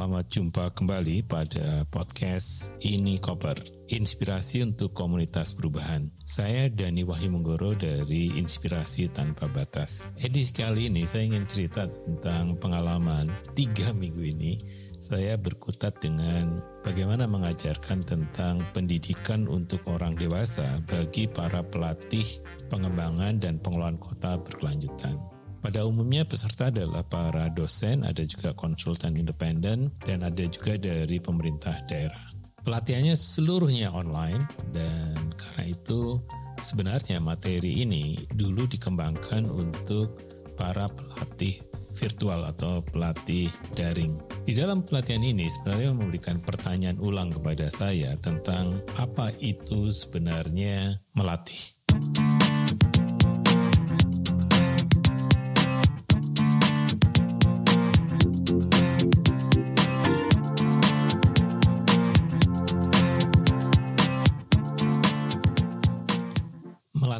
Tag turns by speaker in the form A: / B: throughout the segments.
A: Selamat jumpa kembali pada podcast Ini Koper, inspirasi untuk komunitas perubahan. Saya Dani Wahyu dari Inspirasi Tanpa Batas. Edisi kali ini saya ingin cerita tentang pengalaman tiga minggu ini saya berkutat dengan bagaimana mengajarkan tentang pendidikan untuk orang dewasa bagi para pelatih pengembangan dan pengelolaan kota berkelanjutan. Pada umumnya peserta adalah para dosen, ada juga konsultan independen, dan ada juga dari pemerintah daerah. Pelatihannya seluruhnya online dan karena itu sebenarnya materi ini dulu dikembangkan untuk para pelatih virtual atau pelatih daring. Di dalam pelatihan ini sebenarnya memberikan pertanyaan ulang kepada saya tentang apa itu sebenarnya melatih.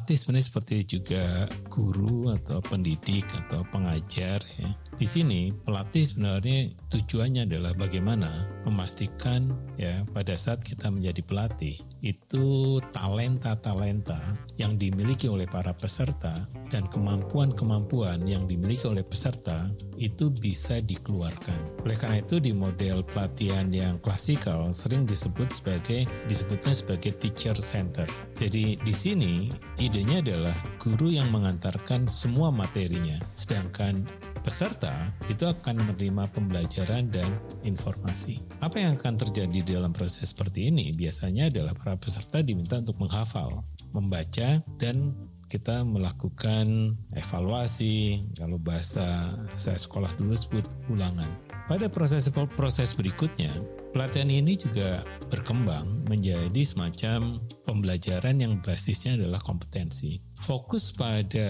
A: Pelatih sebenarnya seperti juga guru atau pendidik atau pengajar ya. Di sini pelatih sebenarnya tujuannya adalah bagaimana memastikan ya pada saat kita menjadi pelatih itu talenta-talenta yang dimiliki oleh para peserta dan kemampuan-kemampuan yang dimiliki oleh peserta itu bisa dikeluarkan. Oleh karena itu di model pelatihan yang klasikal sering disebut sebagai disebutnya sebagai teacher center. Jadi di sini idenya adalah guru yang mengantarkan semua materinya sedangkan peserta itu akan menerima pembelajaran dan informasi. Apa yang akan terjadi dalam proses seperti ini biasanya adalah para peserta diminta untuk menghafal, membaca, dan kita melakukan evaluasi. Kalau bahasa saya sekolah dulu sebut ulangan. Pada proses-proses berikutnya, pelatihan ini juga berkembang menjadi semacam pembelajaran yang basisnya adalah kompetensi. Fokus pada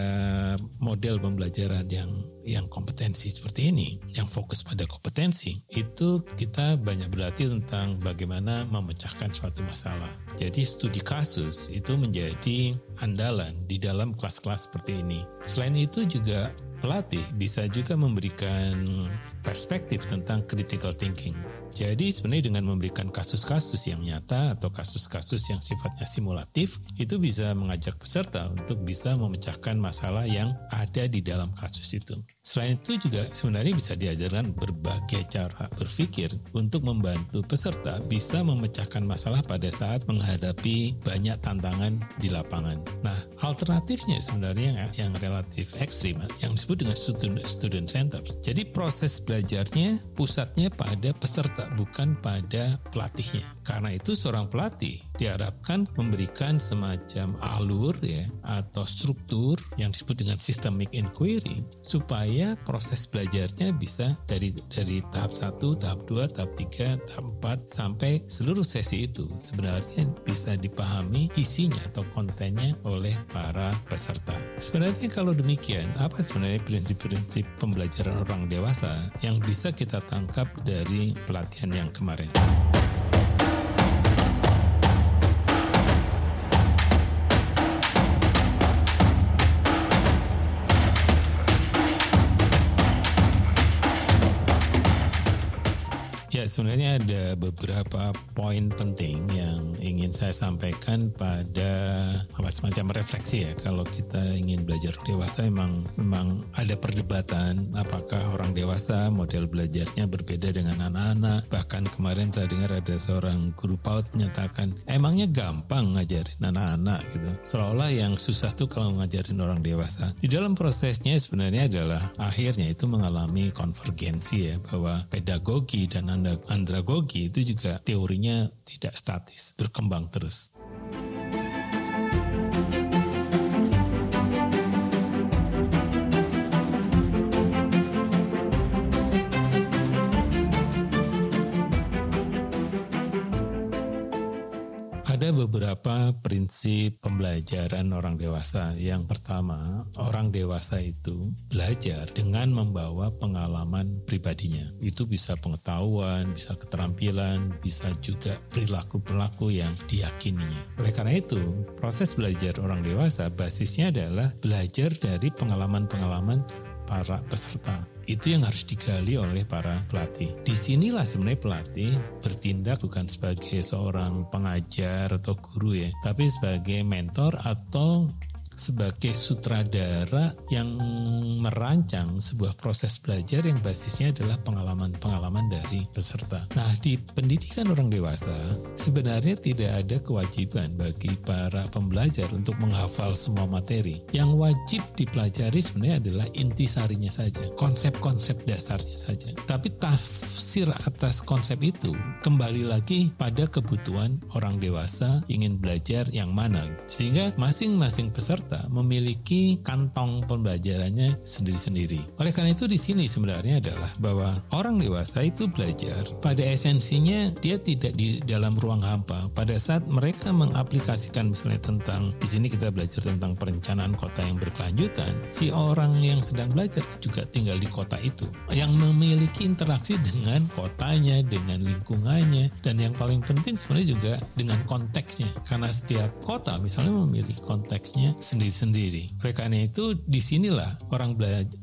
A: model pembelajaran yang yang kompetensi seperti ini, yang fokus pada kompetensi, itu kita banyak berlatih tentang bagaimana memecahkan suatu masalah. Jadi studi kasus itu menjadi andalan di dalam kelas-kelas seperti ini. Selain itu juga pelatih bisa juga memberikan perspektif tentang critical thinking. Jadi sebenarnya dengan memberikan kasus-kasus yang nyata atau kasus-kasus yang sifatnya simulatif itu bisa mengajak peserta untuk bisa memecahkan masalah yang ada di dalam kasus itu. Selain itu juga sebenarnya bisa diajarkan berbagai cara berpikir untuk membantu peserta bisa memecahkan masalah pada saat menghadapi banyak tantangan di lapangan. Nah, alternatifnya sebenarnya yang relatif ekstrim yang disebut dengan student, student center. Jadi proses belajarnya pusatnya pada peserta bukan pada pelatihnya. Karena itu seorang pelatih diharapkan memberikan semacam alur ya atau struktur yang disebut dengan systemic inquiry supaya proses belajarnya bisa dari dari tahap 1, tahap 2, tahap 3, tahap 4 sampai seluruh sesi itu sebenarnya bisa dipahami isinya atau kontennya oleh para peserta. Sebenarnya kalau demikian, apa sebenarnya prinsip-prinsip pembelajaran orang dewasa yang bisa kita tangkap dari pelatihan yang kemarin. Sebenarnya ada beberapa poin penting yang ingin saya sampaikan pada apa semacam refleksi ya. Kalau kita ingin belajar dewasa memang memang ada perdebatan apakah orang dewasa model belajarnya berbeda dengan anak-anak. Bahkan kemarin saya dengar ada seorang guru PAUD menyatakan emangnya gampang ngajarin anak-anak gitu. Seolah-olah yang susah tuh kalau ngajarin orang dewasa. Di dalam prosesnya sebenarnya adalah akhirnya itu mengalami konvergensi ya bahwa pedagogi dan anda andragogi itu juga teorinya tidak statis, berkembang terus. Beberapa prinsip pembelajaran orang dewasa. Yang pertama, orang dewasa itu belajar dengan membawa pengalaman pribadinya. Itu bisa pengetahuan, bisa keterampilan, bisa juga perilaku-perilaku yang diyakininya. Oleh karena itu, proses belajar orang dewasa basisnya adalah belajar dari pengalaman-pengalaman para peserta itu yang harus digali oleh para pelatih. Di sinilah sebenarnya pelatih bertindak bukan sebagai seorang pengajar atau guru ya, tapi sebagai mentor atau sebagai sutradara yang merancang sebuah proses belajar yang basisnya adalah pengalaman-pengalaman dari peserta. Nah, di pendidikan orang dewasa sebenarnya tidak ada kewajiban bagi para pembelajar untuk menghafal semua materi. Yang wajib dipelajari sebenarnya adalah intisarinya saja, konsep-konsep dasarnya saja. Tapi tafsir atas konsep itu kembali lagi pada kebutuhan orang dewasa ingin belajar yang mana. Sehingga masing-masing peserta kita memiliki kantong pembelajarannya sendiri-sendiri. Oleh karena itu di sini sebenarnya adalah bahwa orang dewasa itu belajar pada esensinya dia tidak di dalam ruang hampa. Pada saat mereka mengaplikasikan misalnya tentang di sini kita belajar tentang perencanaan kota yang berkelanjutan, si orang yang sedang belajar juga tinggal di kota itu yang memiliki interaksi dengan kotanya, dengan lingkungannya dan yang paling penting sebenarnya juga dengan konteksnya. Karena setiap kota misalnya memiliki konteksnya sendiri-sendiri. Oleh karena itu, di sinilah orang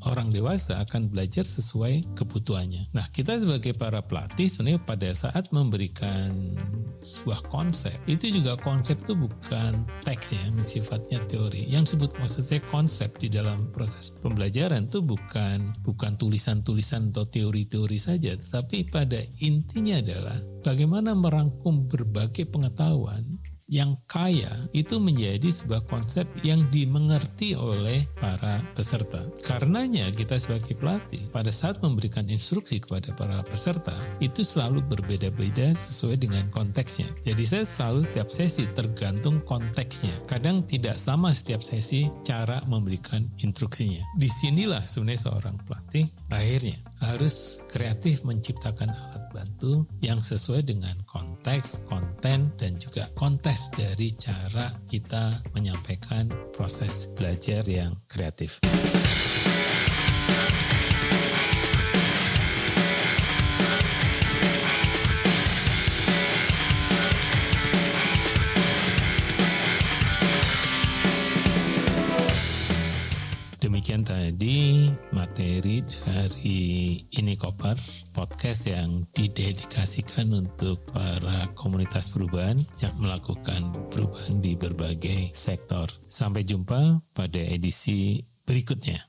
A: orang dewasa akan belajar sesuai kebutuhannya. Nah, kita sebagai para pelatih sebenarnya pada saat memberikan sebuah konsep, itu juga konsep itu bukan teks ya, sifatnya teori. Yang sebut maksud saya konsep di dalam proses pembelajaran itu bukan bukan tulisan-tulisan atau teori-teori saja, tetapi pada intinya adalah bagaimana merangkum berbagai pengetahuan yang kaya itu menjadi sebuah konsep yang dimengerti oleh para peserta. Karenanya kita sebagai pelatih pada saat memberikan instruksi kepada para peserta itu selalu berbeda-beda sesuai dengan konteksnya. Jadi saya selalu setiap sesi tergantung konteksnya. Kadang tidak sama setiap sesi cara memberikan instruksinya. Di sinilah sebenarnya seorang pelatih akhirnya harus kreatif menciptakan alat bantu yang sesuai dengan konteks, konten, dan juga kontes dari cara kita menyampaikan proses belajar yang kreatif. Demikian tadi materi dari Ini Koper, podcast yang didedikasikan untuk para komunitas perubahan yang melakukan perubahan di berbagai sektor. Sampai jumpa pada edisi berikutnya.